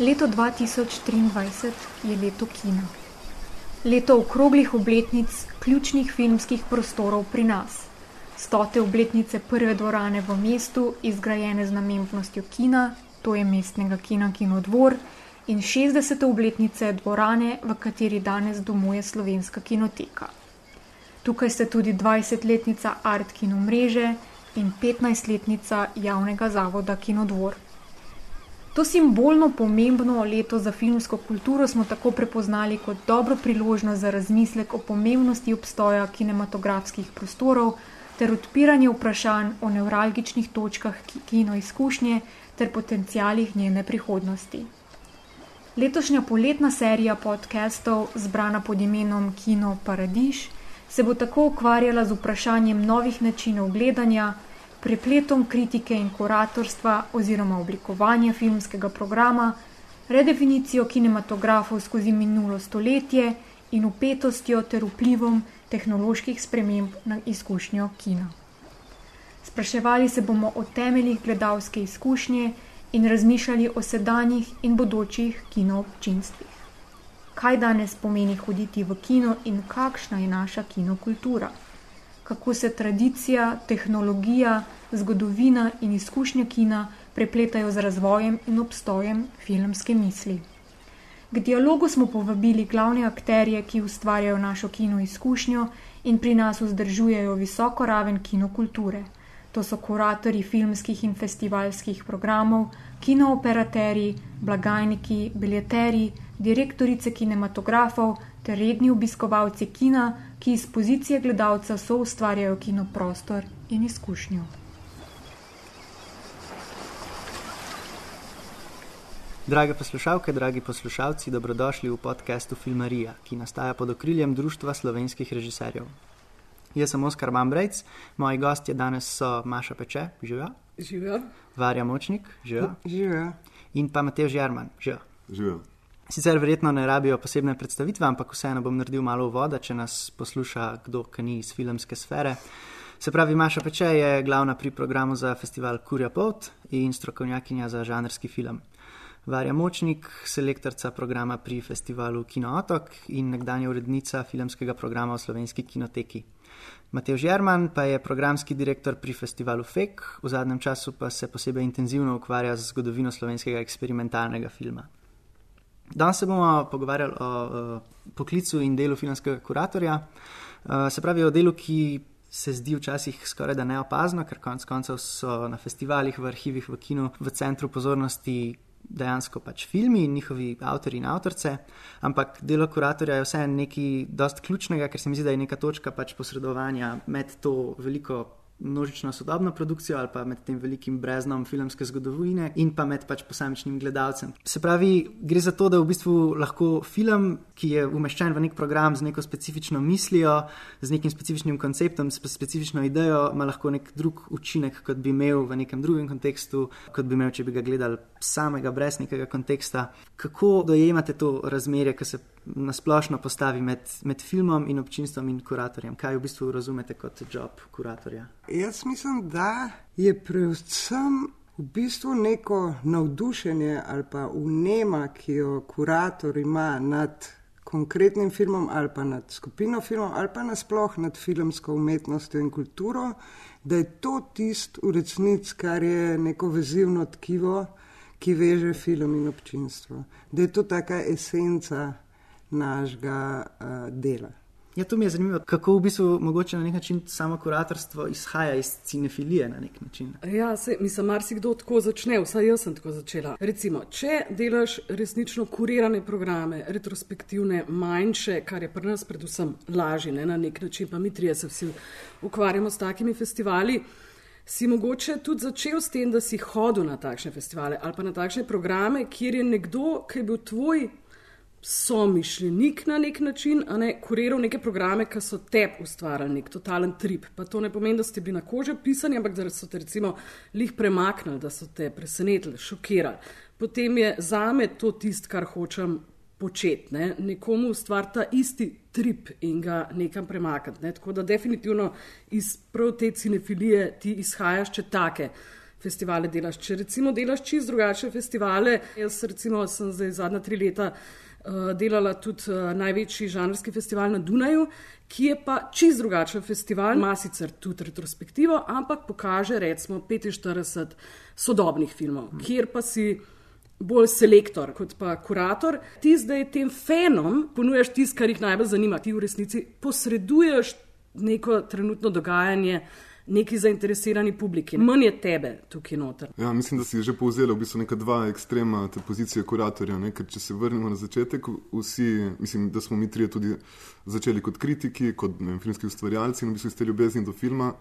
Leto 2023 je leto kina. Leto okroglih obletnic ključnih filmskih prostorov pri nas. Stote obletnice prve dvorane v mestu, izgrajene z namembnostjo kina, to je mestnega kina Kinodvor, in 60. obletnice dvorane, v kateri danes domuje slovenska kinoteka. Tukaj ste tudi 20-letnica Art Kino mreže in 15-letnica javnega zavoda Kinodvor. To simbolno pomembno leto za filmsko kulturo smo tako prepoznali kot dobro priložnost za razmislek o pomembnosti obstoja kinematografskih prostorov ter odpiranje vprašanj o nevralgičnih točkah kino izkušnje ter potencijalih njene prihodnosti. Letošnja poletna serija podcastov, zbrana pod imenom Kino Paradiž, se bo tako ukvarjala z vprašanjem novih načinov gledanja, prepletom kritike in kuratorstva oziroma oblikovanja filmskega programa, redefinicijo kinematografov skozi minulo stoletje in upetostjo ter vplivom tehnoloških sprememb na izkušnjo kina. Spraševali se bomo o temeljih gledalske izkušnje in razmišljali o sedanjih in bodočih kinoobčinstvih. Kaj danes pomeni hoditi v kino in kakšna je naša kinokultura? Kako se tradicija, tehnologija, zgodovina in izkušnje kina prepletajo z razvojem in obstojem filmske misli. K dialogu smo povabili glavne akterje, ki ustvarjajo našo kino izkušnjo in pri nas vzdržujejo visoko raven kinokulture. To so kuratorji filmskih in festivalskih programov, kinooperaterji, blagajniki, biljeteri, direktorice kinematografov ter redni obiskovalci kina, ki iz pozicije gledalca so ustvarjajo kinoprostor in izkušnjo. Drage poslušalke, dragi poslušalci, dobrodošli v podkastu Filmarija, ki nastaja pod okriljem Društva slovenskih režiserjev. Jaz sem Oskar Mambrejc, moji gostje danes so Maša Peče, živijo. Živijo. Varja Močnik, živijo. In pa Matej Žerman. Živijo. Sicer verjetno ne rabijo posebne predstavitve, ampak vseeno bom naredil malo voda, če nas posluša kdo, ki ni iz filmske sfere. Se pravi, Maša Peče je glavna pri programu za festival Kurja Pot in strokovnjakinja za žanrski film. Varja Močnik, selektorca programa pri festivalu Kino Otok in nekdanja urednica filmskega programa v slovenski kinoteki. Matej Žerman pa je programski direktor pri festivalu FEK, v zadnjem času pa se posebej intenzivno ukvarja z zgodovino slovenskega eksperimentalnega filma. Danes se bomo pogovarjali o, o poklicu in delu filmskega kuratorja, uh, se pravi o delu, ki se zdi včasih skoraj da neopazno, ker konec koncev so na festivalih, v arhivih, v kinu, v centru pozornosti dejansko pač filmi in njihovi avtori in avtorice, ampak delo kuratorja je vseeno nekaj dost ključnega, ker se mi zdi, da je neka točka pač posredovanja med to veliko množično sodobno produkcijo ali pa med tem velikim breznom filmske zgodovine in pa med pač posamičnim gledalcem. Se pravi, gre za to, da v bistvu lahko film, ki je umeščen v nek program z neko specifično mislijo, z nekim specifičnim konceptom, s specifično idejo, ima lahko nek drug učinek, kot bi imel v nekem drugem kontekstu, kot bi imel, če bi ga gledali samega, brez nekega konteksta. Kako dojemate to razmerje, ki se nasplošno postavi med, med filmom in občinstvom in kuratorjem? Kaj v bistvu razumete kot job kuratorja? Jaz mislim, da je predvsem v bistvu neko navdušenje ali pa unema, ki jo kurator ima nad konkretnim filmom ali pa nad skupino filmov ali pa nasploh nad filmsko umetnostjo in kulturo, da je to tisto v resnici, kar je neko vezivno tkivo, ki veže film in občinstvo. Da je to taka esenca našega uh, dela. Ja, to mi je zanimivo, kako v bistvu mogoče na nek način samo kuratorstvo izhaja iz cinefilije na nek način. Ja, se, mislim, marsikdo tako začne, vsaj jaz sem tako začela. Recimo, če delaš resnično kurirane programe, retrospektivne, manjše, kar je pri nas predvsem lažje, ne, na nek način, pa mi trije se vsi ukvarjamo s takimi festivali. Si mogoče tudi začel s tem, da si hodil na takšne festivale ali pa na takšne programe, kjer je nekdo, ki je bil tvoj so mišljenik na nek način, a ne kuriral neke programe, ki so te ustvarjali, nek totalen trip. Pa to ne pomeni, da ste bili na koži pisani, ampak da so te recimo lih premaknili, da so te presenetili, šokirali. Potem je za me to tisto, kar hočem početi, ne? nekomu ustvariti ta isti trip in ga nekam premakniti. Ne? Tako da definitivno iz prav te cinefilije ti izhajaš, če take festivale delaš. Če recimo delaš čist drugačne festivale, jaz recimo sem zdaj zadnja tri leta delala tudi uh, največji žanrski festival na Dunaju, ki je pa čist drugačen festival, ima sicer tudi retrospektivo, ampak pokaže recimo 45 sodobnih filmov, hmm. kjer pa si bolj selektor kot pa kurator. Ti zdaj tem fenom ponujaš tisto, kar jih najbolj zanima. Ti v resnici posreduješ neko trenutno dogajanje neki zainteresirani publiki. Manj je tebe tukaj noter. Ja, mislim, da si že povzel v bistvu neka dva ekstrema te pozicije kuratorja. Ne? Ker če se vrnemo na začetek, vsi, mislim, da smo mi trije tudi začeli kot kritiki, kot vem, filmski ustvarjalci in v bistvu ste ljubezni do filma.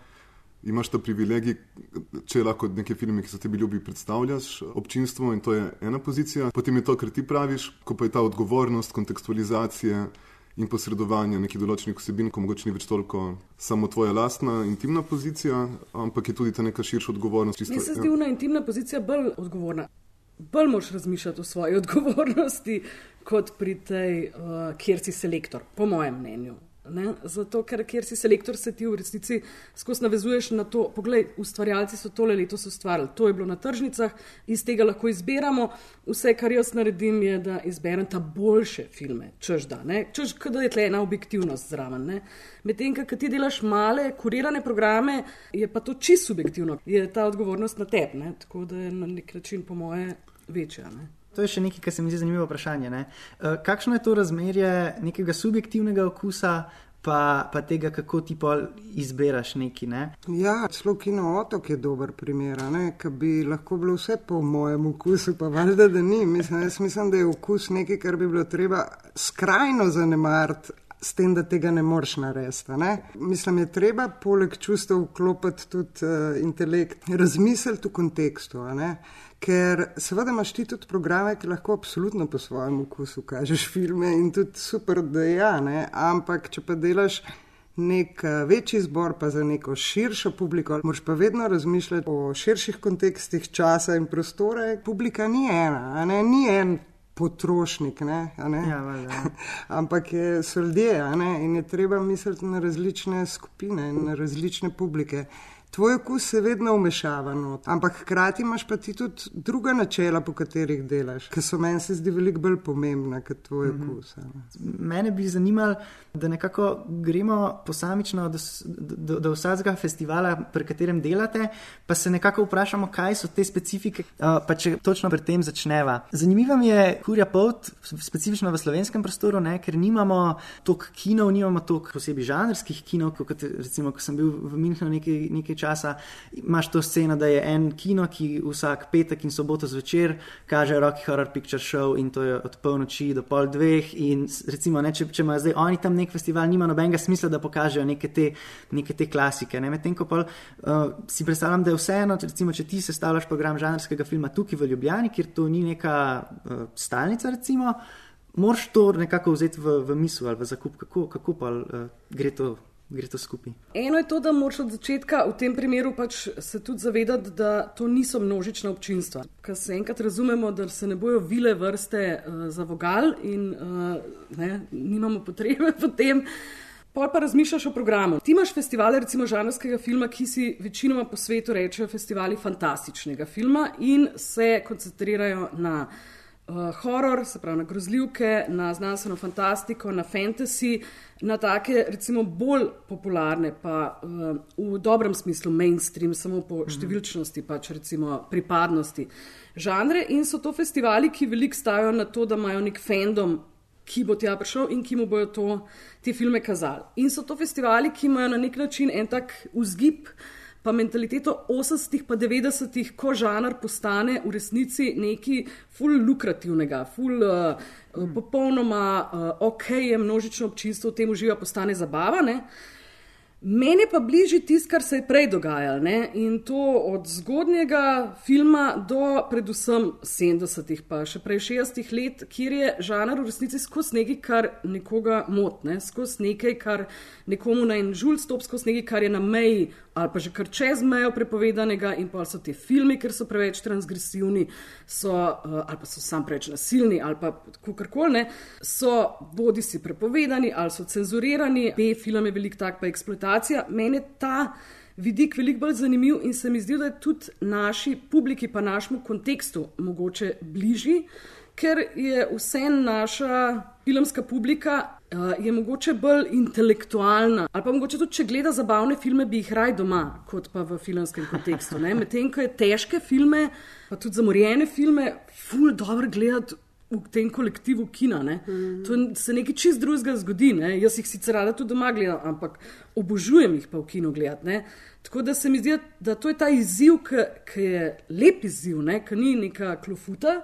Imaš ta privilegij, če lahko neke filme, ki so tebi ljubi, predstavljaš občinstvu in to je ena pozicija. Potem je to, kar ti praviš, ko pa je ta odgovornost, kontekstualizacija in posredovanje nekih določenih vsebin, ko mogoče ni več toliko samo tvoja lastna intimna pozicija, ampak je tudi ta neka širša odgovornost. Meni se zdi, da ja. je intimna pozicija bolj odgovorna. Bolj moš razmišljati o svoji odgovornosti, kot pri tej, uh, kjer si selektor, po mojem mnenju. Ne? Zato, ker kjer si selektor, se ti v resnici skozi navezuješ na to, poglej, ustvarjalci so tole letos ustvarjali, to je bilo na tržnicah, iz tega lahko izberamo. Vse, kar jaz naredim, je, da izberem ta boljše filme, čež da, čež da je tle ena objektivnost zraven. Medtem, ko ti delaš male, kurirane programe, je pa to čisto subjektivno, je ta odgovornost na tebi, tako da je na nek način, po moje, večja. Ne? To je še nekaj, kar se mi zdi zanimivo vprašanje. Ne? Uh, kakšno je to razmerje nekega subjektivnega okusa, pa, pa tega, kako ti pa izbiraš neki? Ne? Ja, celo kino otok je dober primer, ki bi lahko bilo vse po mojem okusu, pa valjda, da ni. Mislim, jaz mislim, da je okus nekaj, kar bi bilo treba skrajno zanemariti. S tem, da tega ne moreš narediti. Ne? Mislim, je treba poleg čustev vklopiti tudi uh, intelekt, razmisliti v kontekstu. Ker seveda imaš ti tudi programe, ki lahko absolutno po svojem okusu kažeš filme in tudi super, da je ja, ne? ampak če pa delaš nek eh, večji zbor, pa za neko širšo publiko, moraš pa vedno razmišljati o širših kontekstih časa in prostore. Publika ni ena, ne? ni en. Potrošnik, ne, ne? Ja, val, ja. ampak je, so ljudje in je treba misliti na različne skupine in na različne publike. Tvoj okus se vedno umešava, not. ampak hkrati imaš pa ti tudi druga načela, po katerih delaš, ki so meni se zdi veliko bolj pomembna kot tvoj mm -hmm. okus. Mene bi zanimalo, da nekako gremo posamično do, do, do vsakega festivala, pri katerem delate, pa se nekako vprašamo, kaj so te specifike, uh, pa če točno pri tem začneva. Zanimiva mi je kurja pot, specifično v slovenskem prostoru, ne, ker nimamo toliko kinov, nimamo toliko posebej žanrskih kinov, kot recimo, ko sem bil v Münchenu nekaj, nekaj časa imaš to sceno, da je en kino, ki vsak petek in soboto zvečer kaže Rocky Horror Picture Show in to je od polnoči do pol dveh. In recimo, ne, če, če imajo zdaj oni tam nek festival, nima nobenega smisla, da pokažejo neke te, neke te klasike. Ne? Medtem ko pol, uh, si predstavljam, da je vseeno, recimo, če ti sestavljaš program žanrskega filma tukaj v Ljubljani, kjer to ni neka uh, stalnica, recimo. Moraš to nekako vzeti v, v misel ali v zakup, kako, kako pa uh, gre to gre to skupaj. Eno je to, da moraš od začetka v tem primeru pač se tudi zavedati, da to niso množična občinstva. Ker se enkrat razumemo, da se ne bojo vile vrste uh, za vogal in uh, ne, nimamo potrebe po tem. Pol pa razmišljaš o programu. Ti imaš festivale, recimo žanrskega filma, ki si večinoma po svetu rečejo festivali fantastičnega filma in se koncentrirajo na uh, horor, se pravi na grozljivke, na znanstveno fantastiko, na fantasy, na take, recimo, bolj popularne, pa uh, v dobrem smislu mainstream, samo po mhm. številčnosti, pač recimo pripadnosti žanre. In so to festivali, ki veliko stavijo na to, da imajo nek fandom. Ki bo tja prišel in ki mu bodo to, te filme kazali. In so to festivali, ki imajo na nek način en tak vzgib, pa mentaliteto 80-ih, pa 90-ih, ko žanr postane v resnici nekaj ful lukrativnega, ful uh, mm. popolnoma uh, ok, je množično občinstvo v tem uživa, postane zabavane. Meni pa bliži tisto, kar se je prej dogajalo. Ne? In to od zgodnjega filma do predvsem 70-ih, pa še prej 60-ih let, kjer je žanr v resnici skozi nekaj, kar nekoga motne, skozi nekaj, kar nekomu na en žulj stop, skozi nekaj, kar je na meji ali pa že kar čez mejo prepovedanega, in pa so ti filmi, ker so preveč transgresivni, so, uh, ali pa so sam preveč nasilni, ali pa kakorkoli, so bodi si prepovedani ali so cenzurirani. B film je velik tak, pa eksploatacija. Mene ta vidik veliko bolj zanimiv in se mi zdi, da je tudi naši publiki, pa našemu kontekstu, mogoče bližji, ker je vse naša filmska publika. Uh, je mogoče bolj intelektualna, ali pa mogoče tudi, če gleda zabavne filme, bi jih raj doma, kot pa v filmskem kontekstu. Medtem ko je težke filme, pa tudi zamorjene filme, ful dobro gledati v tem kolektivu kina. Ne? Mm. To se nekaj čist drugega zgodi. Ne? Jaz jih sicer rada tudi doma gledam, ampak obožujem jih pa v kinu gledati. Tako da se mi zdi, da to je ta izziv, ki je lep izziv, ki ni neka klofuta.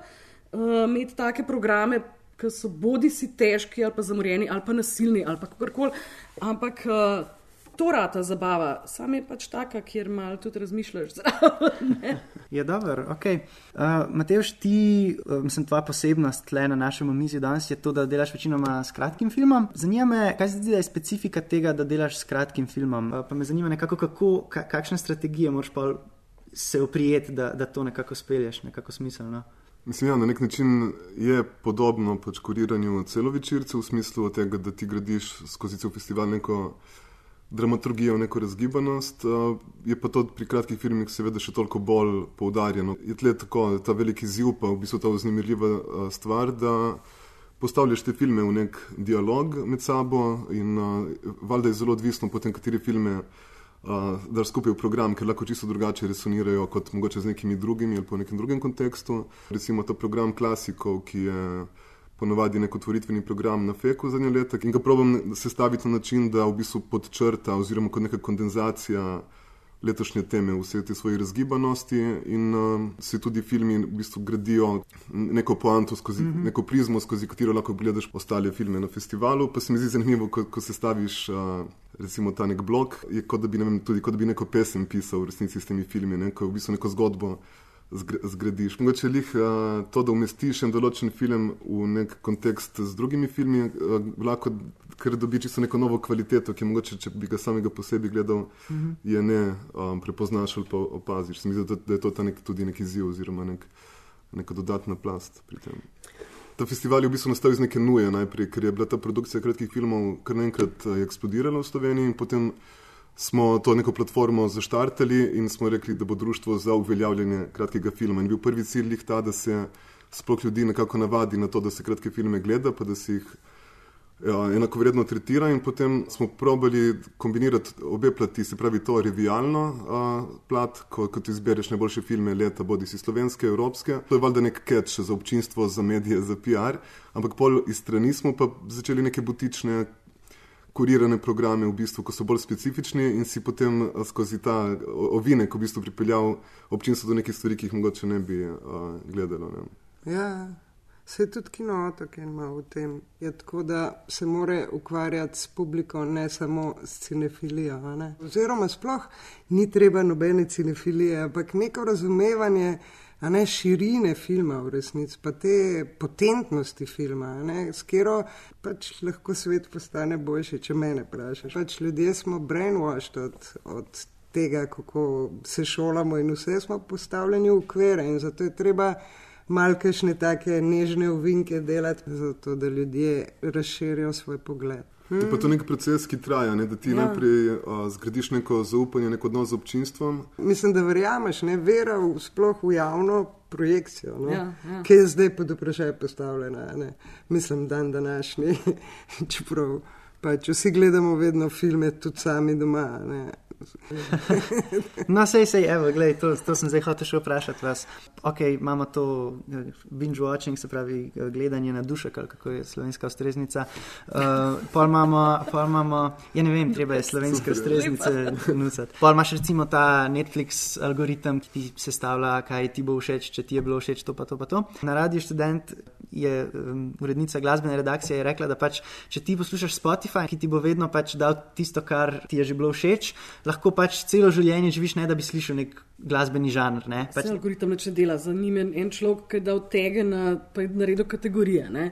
Uh, imeti take programe, ki so bodi si težki, ali pa zamorjeni, ali pa nasilni, ali pa kakorkoli. Ampak uh, to rata zabava, sam je pač taka, kjer malo tudi razmišljaš. je dobro, ok. Uh, Mateoš, ti, uh, mislim, tvoja posebnost tle na našem omizju danes je to, da delaš večinoma s kratkim filmom. Zanima me, kaj se zdi, da je specifika tega, da delaš s kratkim filmom. Uh, pa me zanima nekako, kako, ka, kakšne strategije moraš pa se oprijeti, da, da to nekako spelješ, nekako smiselno. Mislim, ja, na nek način je podobno pač kuriranju celovečercev v smislu tega, da ti gradiš skozi cel festival neko dramaturgijo, neko razgibanost. Je pa to pri kratkih filmih seveda še toliko bolj poudarjeno. Je tle tako ta veliki ziv, pa v bistvu ta vznemirljiva stvar, da postavljaš te filme v nek dialog med sabo in valjda je zelo odvisno potem, kateri filme da skupaj v program, ker lahko čisto drugače resonirajo kot mogoče z nekimi drugimi ali pa v nekem drugem kontekstu. Recimo ta program klasikov, ki je ponovadi nek otvoritveni program na FEK-u zadnje leta in ga probam sestaviti na način, da v bistvu podčrta oziroma kot neka kondenzacija letošnje teme vse te svoje razgibanosti in uh, se tudi filmi v bistvu gradijo neko poanto, skozi, mm -hmm. neko prizmo, skozi katero lahko gledaš ostale filme na festivalu. Pa se mi zdi zanimivo, ko, ko se staviš uh, recimo ta nek blog, je kot da bi, ne vem, tudi kot da bi neko pesem pisal v resnici s temi filmi, ne? ko v bistvu neko zgodbo zgradiš. Mogoče jih uh, to, da umestiš en določen film v nek kontekst z drugimi filmi, uh, lahko ker dobi čisto neko novo kvaliteto, ki mogoče, če bi ga samega posebej gledal, uh mhm. -huh. je ne um, prepoznaš ali pa opaziš. Se mi zdi, da, da je to nek, tudi neki izziv oziroma nek, neka dodatna plast pri tem. Ta festival je v bistvu nastal iz neke nuje najprej, ker je bila ta produkcija kratkih filmov kar naenkrat eksplodirala v Sloveniji in potem smo to neko platformo zaštartali in smo rekli, da bo društvo za uveljavljanje kratkega filma. In bil prvi cilj jih ta, da se sploh ljudi nekako navadi na to, da se kratke filme gleda, pa da se jih ja, enako vredno tretira. In potem smo probali kombinirati obe plati, se pravi to revijalno uh, plat, ko, ko ti izbereš najboljše filme leta, bodi si slovenske, evropske. To je valjda nek catch za občinstvo, za medije, za PR. Ampak pol iz strani smo pa začeli neke butične kurirane programe, v bistvu, ko so bolj specifični in si potem skozi ta ovinek v bistvu pripeljal občinstvo do nekih stvari, ki jih mogoče ne bi uh, gledalo. Ne. Ja, se je tudi kino otok in ima v tem. Je tako, da se more ukvarjati s publiko, ne samo s cinefilijo. Oziroma, sploh ni treba nobene cinefilije, ampak neko razumevanje a ne širine filma v resnici, pa te potentnosti filma, s katero pač lahko svet postane boljši, če me vprašaš. Pač ljudje smo brainwashed od, od tega, kako se šolamo in vse smo postavljeni v ukvere in zato je treba malkešne take nežne ovinke delati, zato da ljudje razširijo svoj pogled. Hmm. Je pa to nek proces, ki traja, ne? da ti ja. najprej uh, zgradiš neko zaupanje, neko odnos z občinstvom. Mislim, da verjameš, ne vera v, sploh v javno projekcijo, no? ja, ja. ki je zdaj pod vprašaj postavljena. Ne? Mislim, dan današnji, čeprav pač vsi gledamo vedno filme, tudi sami doma. Ne? no, sej, sej, evo, glej, to, to sem zdaj hotel še vprašati vas. Ok, imamo to eh, binge watching, se pravi eh, gledanje na duše, kako je slovenska ustreznica. Uh, pol imamo, pol imamo, ja ne vem, treba je slovenske ustreznice nucati. Pol imaš recimo ta Netflix algoritem, ki ti sestavlja, kaj ti bo všeč, če ti je bilo všeč to pa to pa to. Na radiju študent je um, urednica glasbene redakcije rekla, da pač, če ti poslušaš Spotify, ki ti bo vedno pač dal tisto, kar ti je že bilo všeč, lahko pač celo življenje živiš, ne da bi slišal nek glasbeni žanr. Ne pač... algoritem neče dela, zanimiv en človek, ki je dal tege na, na redo kategorije. Ne?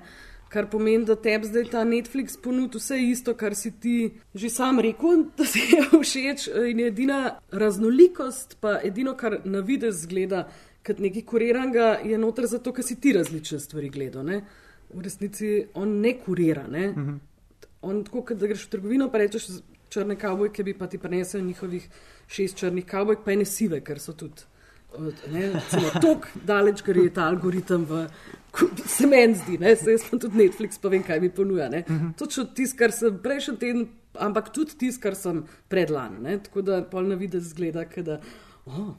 Kar pomeni, da tebi zdaj ta Netflix ponudi vse isto, kar si ti že sam rekel, da ti je všeč. In edina raznolikost, pa edino, kar na videz zgleda, kot nekaj kuriranega, je noter zato, ker si ti različne stvari gledal. Ne? V resnici on ne kurira. Ne? Uh mhm. -huh. On tako, da greš v trgovino, pa rečeš, črne kavbojke, bi pa ti prinesel njihovih šest črnih kavbojk, pa ene sive, ker so tudi. Tako daleč gre ta algoritem, v, se meni zdi, ne? se jaz pa tudi Netflix povem, kaj mi ponuja. Uh -huh. Točno tisto, kar sem prejšnji teden, ampak tudi tisto, kar sem predlan. Tako da polno vidi zgleda, da. Oh,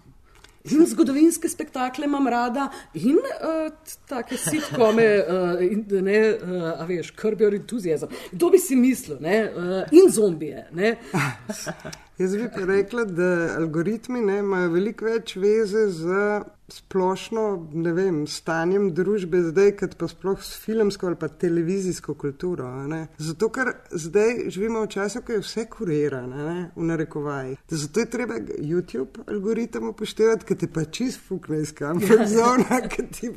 In zgodovinske spektakle imam rada, in uh, take sitkome, uh, in, ne, uh, a veš, krbijo entuzijazem. Kdo bi si mislil, ne? Uh, in zombije. Jaz bi rekla, da algoritmi ne, imajo veliko več veze z splošno vem, stanjem družbe zdaj, kot pa sploh s filmsko ali pa televizijsko kulturo. Zato, ker zdaj živimo v času, ko je vse kurirano, v narekovaji. Zato je treba YouTube algoritem upoštevati, ki te pa čist fukne iz kamera, zona, ki ti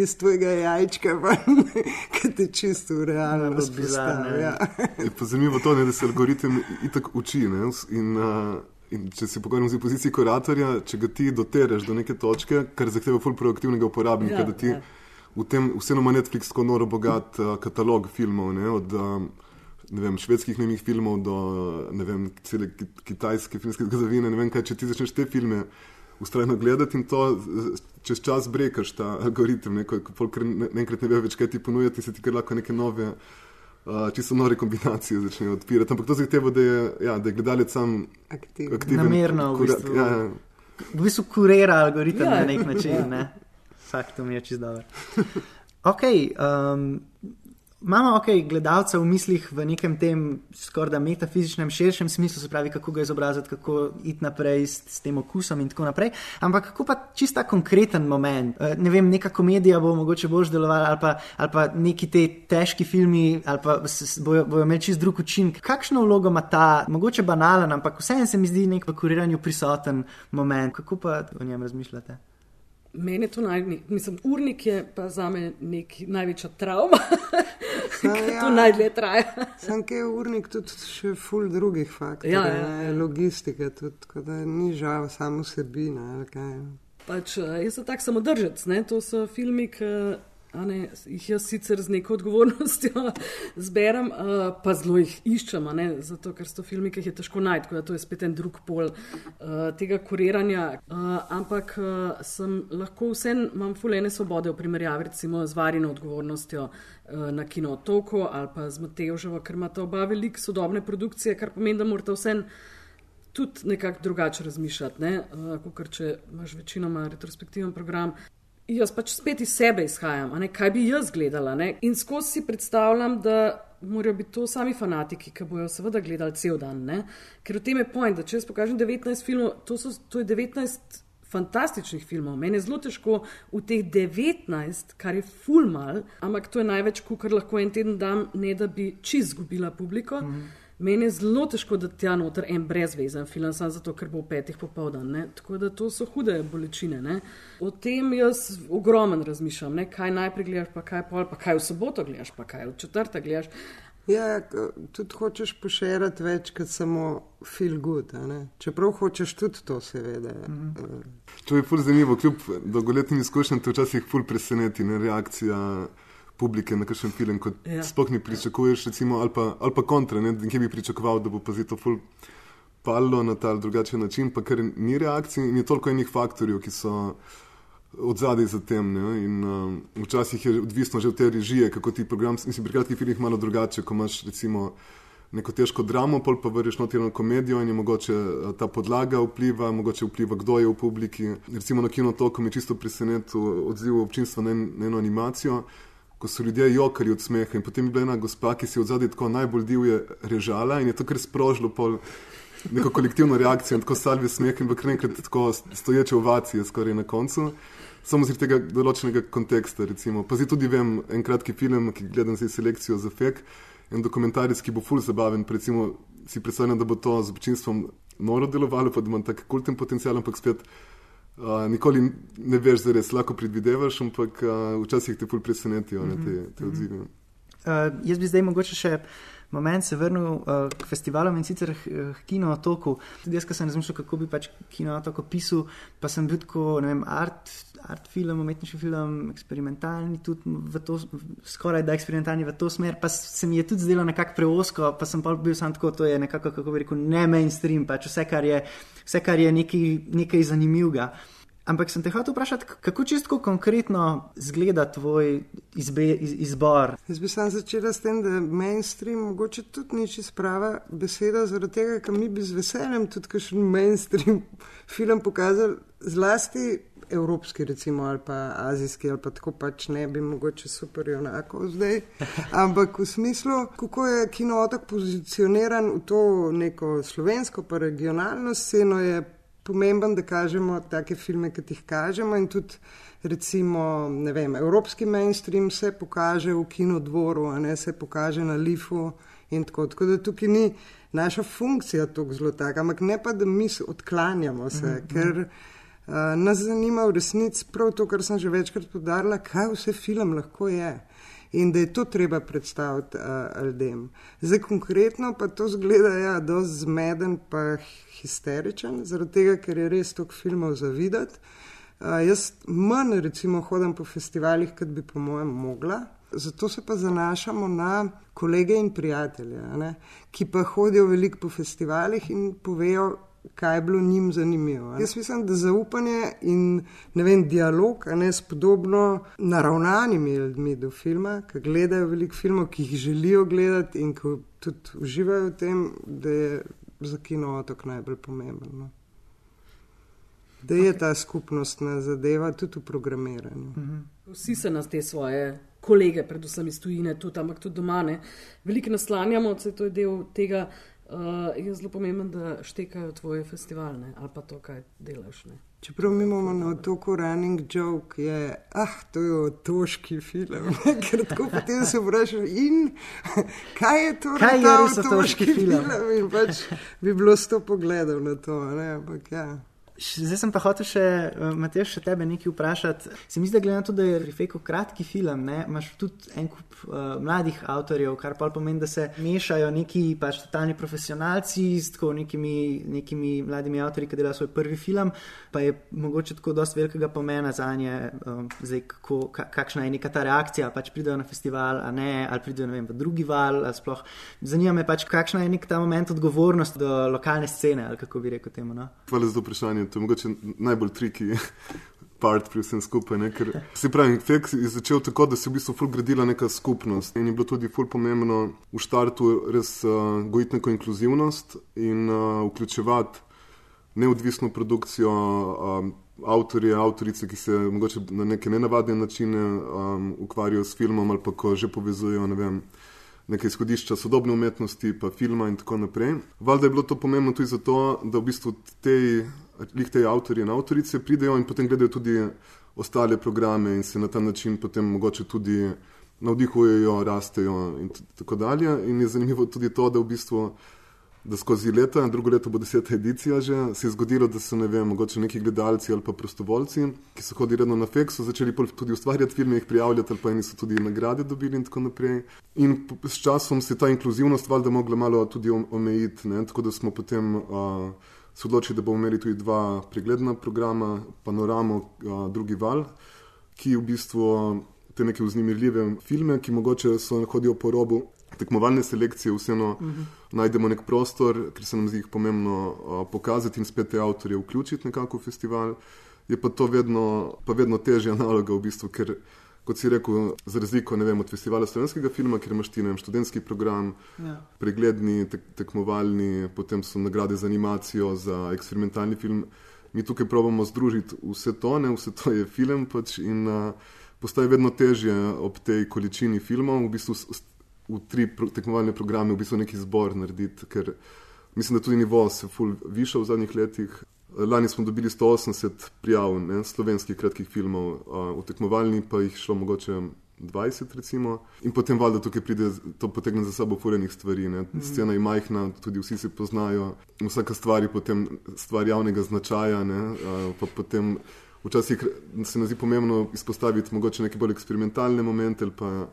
iz tvojega jajčka, ki te čist v realno zbizavi. Ja. Zanimivo je, da se algoritem itak uči. Ne? In, uh, In če se pogovarjamo z pozicije kuratorja, če ga ti dotereš do neke točke, kar zahteva ful proaktivnega uporabnika, ja, da ti ja. v tem vseeno ima Netflix tako noro bogat uh, katalog filmov, ne, od um, ne vem, švedskih nemih filmov do ne vem, cele kitajske filmske zgodovine. Ne vem, kaj, če ti začneš te filme ustrajno gledati in to čez čas brekaš ta algoritem, ne, ko, ko, enkrat ne ve več, kaj ti ponujati, se ti kar lahko neke nove uh, čisto nore kombinacije začnejo odpirati. Ampak to zahteva, da, ja, da je gledalec sam Aktiv. aktiven. Namerno, v bistvu, ja, ja. v bistvu kurira algoritem ja. na nek način. Ne? Vsak to mi je čisto dobro. Ok, um, Imamo ok, gledalca v mislih v nekem tem skoraj metafizičnem, širšem smislu, se pravi, kako ga izobraziti, kako iti naprej s, s tem okusom in tako naprej. Ampak kako pa čista konkreten moment, eh, ne vem, neka komedija bo mogoče bolj delovala ali pa, ali pa neki te težki filmi ali pa bojo, bojo imeli čist drug učinek. Kakšno vlogo ima ta, mogoče banalen, ampak vseeno se mi zdi nek v kuriranju prisoten moment. Kako pa o njem razmišljate? Meni je to najbolj, mislim, urnik je pa za me nek največja travma, ki ja, to najdlje traja. Sam kaj je urnik tudi še ful drugih faktorjev, ja, ja, ja. logistike, tudi, tako da ni žal samo sebina. Pač, eh, jaz sem tak samodržec, ne? to so filmi, ki Ne, jih jaz sicer z neko odgovornostjo zberem, uh, pa zelo jih iščem, ne, zato ker so filmi, ki jih je težko najti, tako da to je spet en drug pol uh, tega kuriranja. Uh, ampak uh, sem lahko vse, imam fulene svobode v primerjavi recimo z varino odgovornostjo uh, na kinotoku ali pa z Matejoževo, ker imata oba veliko sodobne produkcije, kar pomeni, da morate vse tudi nekako drugače razmišljati, ne, uh, kot če imaš večinoma retrospektiven program jaz pač spet iz sebe izhajam, kaj bi jaz gledala. Ne? In skozi si predstavljam, da morajo biti to sami fanatiki, ki bojo seveda gledali cel dan. Ne? Ker v tem je point, da če jaz pokažem 19 filmov, to, so, to je 19 fantastičnih filmov. Meni je zelo težko v teh 19, kar je full mal, ampak to je največ, kar lahko en teden dam, ne da bi čist zgubila publiko. Mm -hmm. Meni je zelo težko, da ti je noter en brezvezen film, samo zato, ker bo v petih popoldan. Ne? Tako da to so hude bolečine. Ne? O tem jaz ogromen razmišljam, ne? kaj najprej gledaš, pa kaj pol, pa kaj v soboto gledaš, pa kaj v četrtek gledaš. Ja, tudi hočeš pošerati več kot samo feel good. Čeprav hočeš tudi to, seveda. Mm -hmm. To je ful zanimivo, kljub dolgoletnim izkušnjam, te včasih ful preseneti ne, reakcija publike na kakšen film, kot ja. sploh ne pričakuješ, recimo, ali, pa, ali pa kontra, ne, kje bi pričakoval, da bo pa to ful palo na ta ali drugačen način, pa ker ni reakcij in je toliko enih faktorjev, ki so od zadaj za tem. Ne, in um, včasih je odvisno že od te režije, kako ti program, mislim, pri kratkih filmih malo drugače, ko imaš recimo. Neko težko dramo, pol pa vrješ notirano komedijo in je mogoče ta podlaga vpliva, mogoče vpliva, kdo je v publiki. Recimo na kinotoku mi je čisto presenetil odziv občinstva na, en, na eno animacijo, ko so ljudje jokali od smeha. In potem je bila ena gospa, ki si je od zadaj tako najbolj divje režala in je to kar sprožilo pol. Neko kolektivno reakcijo, tako salve smeh in kar enkrat tako stoječe ovacije, skoraj na koncu, samo zaradi tega določenega konteksta. Recimo. Pa zdaj tudi vem, en kratki film, ki gledam zdaj selekcijo za fek, en dokumentarec, ki bo full zabaven. Recimo, si predstavljam, da bo to z občinstvom noro delovalo, pa da ima tak kulten potencial, ampak spet nikoli ne veš, da res lahko predvidevaš, ampak uh, včasih te pol presenetijo ne, te, te mhm. odzive. Uh, jaz bi zdaj mogoče še moment se vrnil uh, k festivalom in sicer uh, Kino otoku. Tudi jaz, ko sem razmišljal, kako bi pač Kino otok opisal, pa sem bil tako, ne vem, art, art film, umetniški film, eksperimentalni, tudi v to, skoraj da eksperimentalni v to smer, pa se mi je tudi zdelo nekako preosko, pa sem pa bil sam tako, to je nekako, kako bi rekel, ne mainstream, pač vse, kar je, vse, kar je nekaj, nekaj zanimivega. Ampak sem te hotel vprašati, kako čisto konkretno izgleda tvoj izbe, iz, izbor? Jaz bi sam začela s tem, da je mainstream mogoče tudi ni čisto prava beseda, zaradi tega, ker mi bi z veseljem tudi kakšen mainstream film pokazali, zlasti evropski, recimo, ali pa azijski, ali pa tako pač ne bi mogoče super enako zdaj. Ampak v smislu, kako je kino otok pozicioniran v to neko slovensko pa regionalno sceno, je pomemben, da kažemo take filme, ki jih kažemo. In tudi, recimo, vem, evropski mainstream se pokaže v kinodvoru, a ne se pokaže na Lifu. Tako, tako da tukaj ni naša funkcija tako zelo taka, ampak ne pa, da mi se odklanjamo, se, mm -hmm. ker uh, nas zanima v resnici prav to, kar sem že večkrat podarila, kaj vse film lahko je in da je to treba predstaviti uh, ljudem. Zdaj, konkretno pa to zgleda, da ja, je zelo zmeden, pa histeričen, zaradi tega, ker je res toliko filmov za videti. Uh, jaz manj, recimo, hodim po festivalih, kot bi, po mojem, mogla. Zato se pa zanašamo na kolege in prijatelje, ne, ki pa hodijo veliko po festivalih in povejo, kaj je bilo njim zanimivo. Jaz mislim, da zaupanje in vem, dialog ne, s podobno naravnanimi ljudmi do filma, ki gledajo veliko filmov, ki jih želijo gledati in ki tudi uživajo v tem, da je za kino otok najbolj pomemben. No. Da je ta skupnostna zadeva tudi v programiranju. Mhm. Vsi se nas te svoje kolege, predvsem iz tujine, tudi, ampak tudi doma, ne. veliko naslanjamo, da je to del tega, Uh, je zelo pomembno, da štekajo tvoje festivalne ali pa to, kaj delaš. Ne? Čeprav mi imamo na otoku running joke, je, ah, to je otoški film. Ker tako potem se vprašaš, in kaj je to, kaj je ta otoški film? film? In pač bi bilo sto pogledov na to, ne, ampak ja. Zdaj sem pa hotel še, uh, Matej, še tebe nekaj vprašati. Se mi zdi, da glede na to, da je Rifeko kratki film, ne, imaš tudi en kup uh, mladih avtorjev, kar pa pomeni, da se mešajo neki pač totalni profesionalci s tako nekimi, nekimi mladimi avtorji, ki delajo svoj prvi film, pa je mogoče tako dosti velikega pomena za nje, um, zdaj, kako, ka, kakšna je neka ta reakcija, pač pridejo na festival, a ne, ali pridejo vem, v drugi val. Zanima me pač, kakšna je nek ta moment odgovornosti do lokalne scene, ali kako bi rekel temu. No? Hvala za vprašanje to je mogoče najbolj triki. Part pri vsem skupaj. Ne? Ker se pravi, Fek je začel tako, da se je v bistvu gradila neka skupnost in je bilo tudi ful pomembno v štartu res uh, gojiti neko inkluzivnost in uh, vključevati neodvisno produkcijo, um, avtorje, avtorice, ki se mogoče na neke nenavadne načine um, ukvarjajo s filmom ali pa ko že povezujejo, ne vem neke izhodišča sodobne umetnosti, pa filma in tako naprej. Valjda je bilo to pomembno tudi zato, da v bistvu te, te avtorje in avtorice pridejo in potem gledajo tudi ostale programe in se na ta način potem mogoče tudi navdihujejo, rastejo in tako dalje. In je zanimivo tudi to, da v bistvu da skozi leta, drugo leto bo deseta edicija že, se je zgodilo, da so ne vem, mogoče neki gledalci ali pa prostovoljci, ki so hodili redno na feks, so začeli tudi ustvarjati filme, jih prijavljati ali pa eni so tudi nagrade dobili in tako naprej. In s časom se je ta inkluzivnost valjda mogla malo tudi omejiti, ne? tako da smo potem uh, se odločili, da bomo imeli tudi dva pregledna programa, panoramo, uh, drugi val, ki v bistvu te neke vznemirljive filme, ki mogoče so hodijo po robu tekmovalne selekcije vseeno uh -huh. najdemo nek prostor, ker se nam zdi jih pomembno uh, pokazati in spet te avtorje vključiti nekako v festival. Je pa to vedno, pa vedno težja naloga, v bistvu, ker, kot si rekel, za razliko vem, od festivala slovenskega filma, ker imaš ti vem, študentski program, ja. pregledni, tek, tekmovalni, potem so nagrade za animacijo, za eksperimentalni film. Mi tukaj pravimo združiti vse to, ne, vse to je film pač in uh, postaje vedno težje ob tej količini filmov, v bistvu v tri tekmovalne programe v bistvu neki zbor narediti, ker mislim, da tudi nivo se je višal v zadnjih letih. Lani smo dobili 180 prijav ne, slovenskih kratkih filmov, v tekmovalni pa jih šlo mogoče 20, recimo. In potem valjda tukaj pride, to potegne za sabo furenih stvari. Ne. Mhm. Scena je majhna, tudi vsi se poznajo, vsaka stvar je potem stvar javnega značaja. Ne, pa potem včasih se mi zdi pomembno izpostaviti mogoče neke bolj eksperimentalne momente ali pa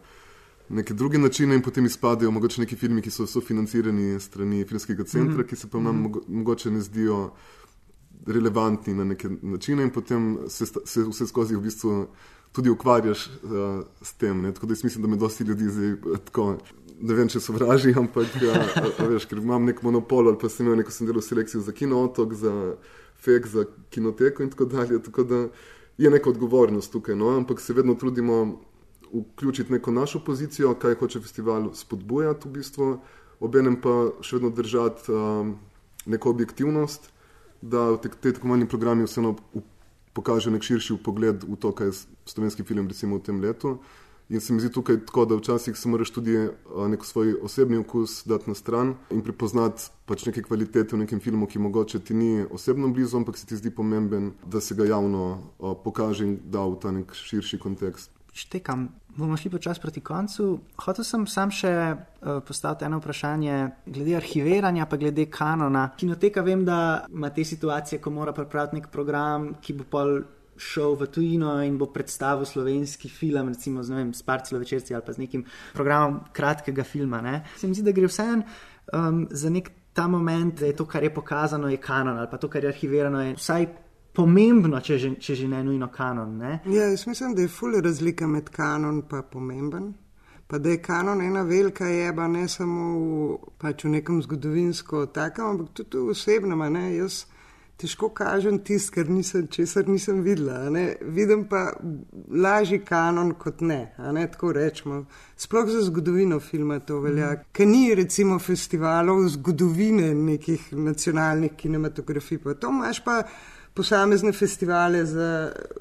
neke druge načine in potem izpadejo mogoče neki filmi, ki so sofinancirani strani filmskega centra, mm -hmm. ki se pa nam mm -hmm. mogoče ne zdijo relevantni na neke načine in potem se, se vse skozi v bistvu tudi ukvarjaš uh, s tem. Ne? Tako da jaz mislim, da me dosti ljudi zdaj tako. Ne vem, če so vraži, ampak ja, a, a veš, ker imam nek monopol ali pa sem imel neko sem delal selekcijo za kinootok, za fek, za kinoteko in tako dalje. Tako da je neka odgovornost tukaj, no? ampak se vedno trudimo vključiti neko našo pozicijo, kaj hoče festival spodbujati v bistvu, obenem pa še vedno držati um, neko objektivnost, da te, te tako manjši programi vseeno pokaže nek širši pogled v to, kaj je slovenski film recimo v tem letu. In se mi zdi tukaj tako, da včasih se moraš tudi neko svoj osebni okus dati na stran in prepoznati pač neke kvalitete v nekem filmu, ki mogoče ti ni osebno blizu, ampak se ti zdi pomemben, da se ga javno pokaže in da v ta nek širši kontekst štekam. Bomo šli počasi proti koncu. Hotel sem sam še uh, postaviti eno vprašanje glede arhiviranja, pa glede kanona. Kinoteka vem, da ima te situacije, ko mora pripraviti nek program, ki bo pol šel v tujino in bo predstavil slovenski film, recimo z vem, Sparcelo večerci ali pa z nekim programom kratkega filma. Ne? Se mi zdi, da gre vseeno um, za nek ta moment, da je to, kar je pokazano, je kanon ali pa to, kar je arhivirano, je vsaj pomembno, če že, če že ne nujno kanon. Ne? Ja, jaz mislim, da je fully razlika med kanon in pomemben. Pa da je kanon ena velika jeba, ne samo v, pač v nekem zgodovinsko takem, ampak tudi v osebnem. Jaz težko kažem tisto, kar nisem, česar nisem videla. Vidim pa lažji kanon kot ne, ne tako rečemo. Sploh za zgodovino filma to velja. Mm. Ker ni recimo festivalov zgodovine nekih nacionalnih kinematografij, pa to imaš pa posamezne festivale z,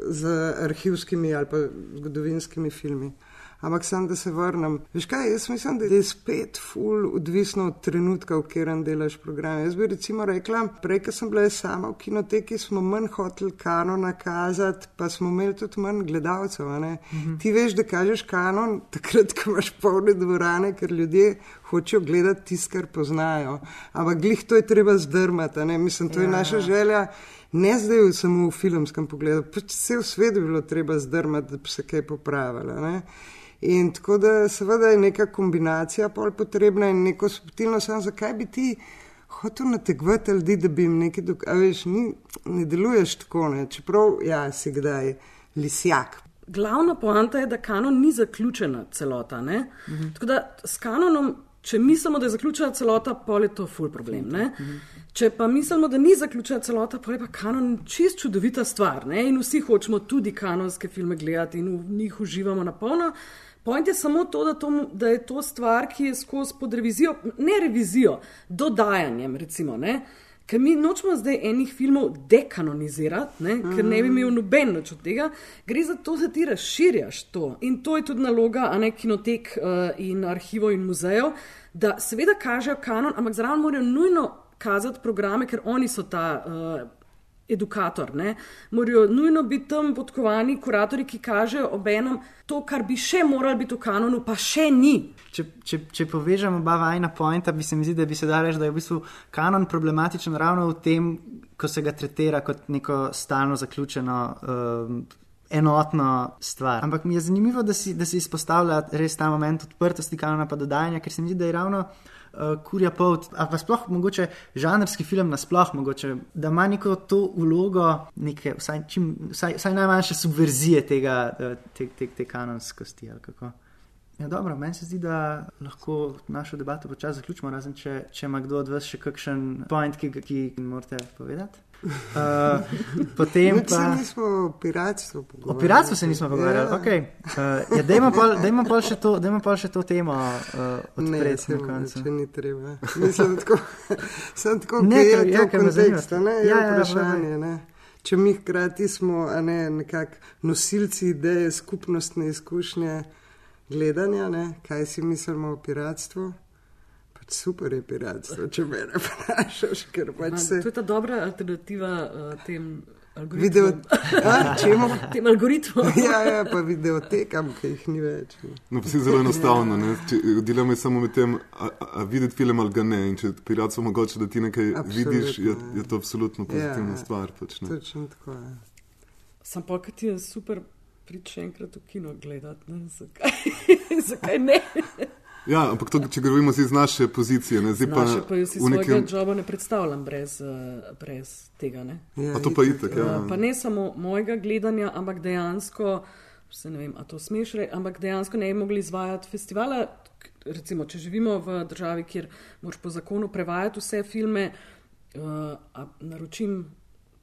z arhivskimi ali pa zgodovinskimi filmi. Ampak sem, da se vrnem. Veš kaj, jaz mislim, da je spet ful, odvisno od trenutka, v katerem delaš program. Jaz bi recimo rekla, prej, ko sem bila sama v kinoteki, smo manj hoteli kanon nakazati, pa smo imeli tudi manj gledalcev. Mhm. Ti veš, da kažeš kanon, takrat, ko imaš polne dvorane, ker ljudje hočejo gledati tisto, kar poznajo. Ampak glih to je treba zdrmati, mislim, to je ja. naša želja ne zdaj samo v filmskem pogledu, pač vse v svetu bi bilo treba zdrmati, da bi se kaj popravilo. In tako da seveda je neka kombinacija pol potrebna in neko subtilno, samo zakaj bi ti hotel nategvati ljudi, da bi jim nekaj dokazal, ne deluješ tako, ne? čeprav ja, si kdaj lisjak. Glavna poanta je, da kanon ni zaključena celota. Mhm. Tako da s kanonom, če mislimo, da je zaključena celota, pol je to full problem. Mhm. Če pa mislimo, da ni zaključena celota, pa je pa kanon čist čudovita stvar. Ne? In vsi hočemo tudi kanonske filme gledati in v njih uživamo na polno. Point je samo to da, to, da je to stvar, ki je skozi pod revizijo, ne revizijo, dodajanjem. Recimo, ker mi nočemo zdaj enih filmov dekanonizirati, ne? ker ne bi imel noben več od tega. Gre za to, da ti razširjaš to. In to je tudi naloga ne, kinotek uh, in arhivov in muzejev, da seveda kažejo kanon, ampak zraven morajo nujno kazati programe, ker oni so ta uh, edukator. Ne? Morajo nujno biti tam podkovani kuratori, ki kažejo obenem to, kar bi še moralo biti v kanonu, pa še ni. Če, če, če povežemo oba vajna pointa, bi se mi zdi, da bi se dalo reči, da je v bistvu kanon problematičen ravno v tem, ko se ga tretira kot neko stalno zaključeno. Um, Enotno stvar. Ampak mi je zanimivo, da si, da si izpostavlja res ta moment odprtosti kanona pa dodajanja, ker se mi zdi, da je ravno uh, kurja pot, ali pa sploh mogoče žanrski film nasploh, mogoče, da ima neko to vlogo, neke, vsaj, čim, vsaj, vsaj najmanjše subverzije tega, eh, te, te, te kanonskosti. Ja, dobro, meni se zdi, da lahko našo debato počasi zaključimo, razen če, če ima kdo od vas še kakšen point, ki ga morate povedati. Uh, potem pa. Se nismo o piratstvu pogovarjali. O piratstvu se nismo pogovarjali. Ja. Okay. Uh, ja, dajmo pa še, še to temo uh, odpreti na koncu. Če ni treba. Mislim, tako, sem tako nekaj, je to kontekst, ne, ja, ja, vprašanje, ja, ne. Če mi hkrati smo ne, nekako nosilci ideje skupnostne izkušnje gledanja, ne, kaj si mislimo o piratstvu super je piratstvo, če me ne vprašaš. Pač se... To je ta dobra alternativa uh, tem. Video, a, čemu? Tem algoritmom. ja, ja, pa videotekam, ki jih ni več. No, pa si zelo enostavno. Dilema je samo med tem, a, a, videti film ali ga ne. In če piratstvo mogoče, da ti nekaj absolutno, vidiš, je, je to absolutno pozitivna ja, stvar. Pač, Točno tako je. Sam pa, ki ti je super Prid še enkrat v kino gledati, ne? zakaj, zakaj ne? Ja, ampak to, če govorimo iz naše pozicije, ne zdaj pa, Naše, v svojega nekem. joba ne predstavljam brez, eh, brez tega. Ne? Ja, A to pa itek, ja. Pa ne samo mojega gledanja, ampak dejansko, se ne vem, a to smeš reči, ampak dejansko ne bi mogli izvajati festivala. Recimo, če živimo v državi, kjer moraš po zakonu prevajati vse filme, uh, a naročim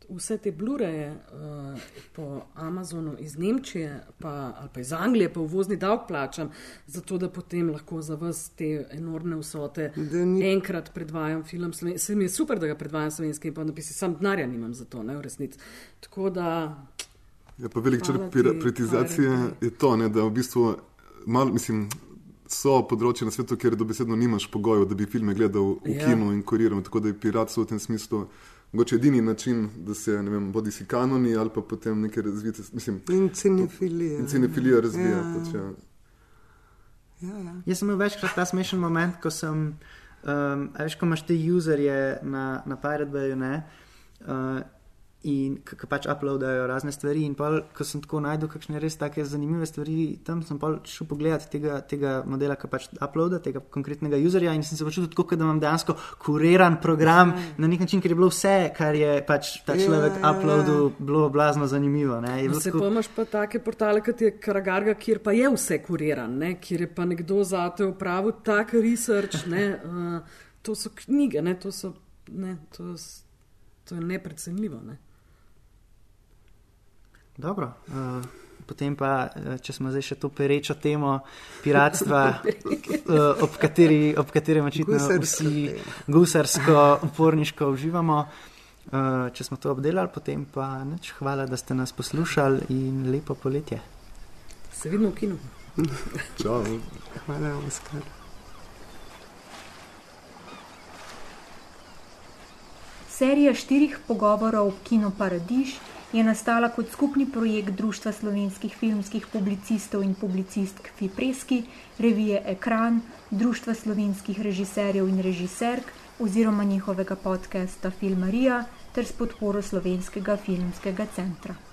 vse te blureje uh, po Amazonu iz Nemčije pa, ali pa iz Anglije, pa uvozni davek plačam, zato da potem lahko za vas te enormne vsote ni- enkrat predvajam film. Sloven- Se mi je super, da ga predvajam slovenskim, pa da bi si sam denarja nimam za to, ne v resnici. Tako da Ja, pa velik črp privatizacije je to, ne, da v bistvu malo, mislim, so področje na svetu, kjer dobesedno nimaš pogojev, da bi filme gledal v ja. kinu in kuriral. Tako da je piratstvo v tem smislu mogoče edini način, da se, ne vem, bodi si kanoni ali pa potem neke razvite, mislim, In cinefilija. in cinefilija razvija. Ja. Pač, ja. Ja, ja. Jaz sem imel večkrat ta smešen moment, ko sem, um, a veš, ko imaš te userje na, na Pirate Bayu, ne, uh, in ki pač uploadajo razne stvari. In pol, ko sem tako najdel kakšne res take zanimive stvari, tam sem pa šel pogledat tega, tega modela, ki pač uploada, tega konkretnega userja in sem se počutil tako, da imam dejansko kuriran program na nek način, ker je bilo vse, kar je pač ta Ja, človek ja, ja. uploadil, bilo blazno zanimivo. Ne, se tako- pa imaš pa take portale, kot je Karagarga, kjer pa je vse kuriran, ne? kjer je pa nekdo zate upravil tak research. Ne? Uh, to so knjige, ne? to, so, ne? To, to je neprecenljivo. Ne? Dobro. Uh, potem pa, eh, če smo zdaj še to perečo temo piratstva, uh, ob, kateri, ob katerem očitno Gusarska vsi gusarsko, uporniško uživamo. Če smo to obdelali, potem pa nič. Hvala, da ste nas poslušali in lepo poletje. Se vidimo v kinu. Čau. Hvala, Oskar. Serija štirih pogovorov Kino Paradiž je nastala kot skupni projekt Društva slovenskih filmskih publicistov in publicistk Fipreski, revije Ekran, Društva slovenskih režiserjev in režiserk oziroma njihovega podcasta Filmarija ter s podporo Slovenskega filmskega centra.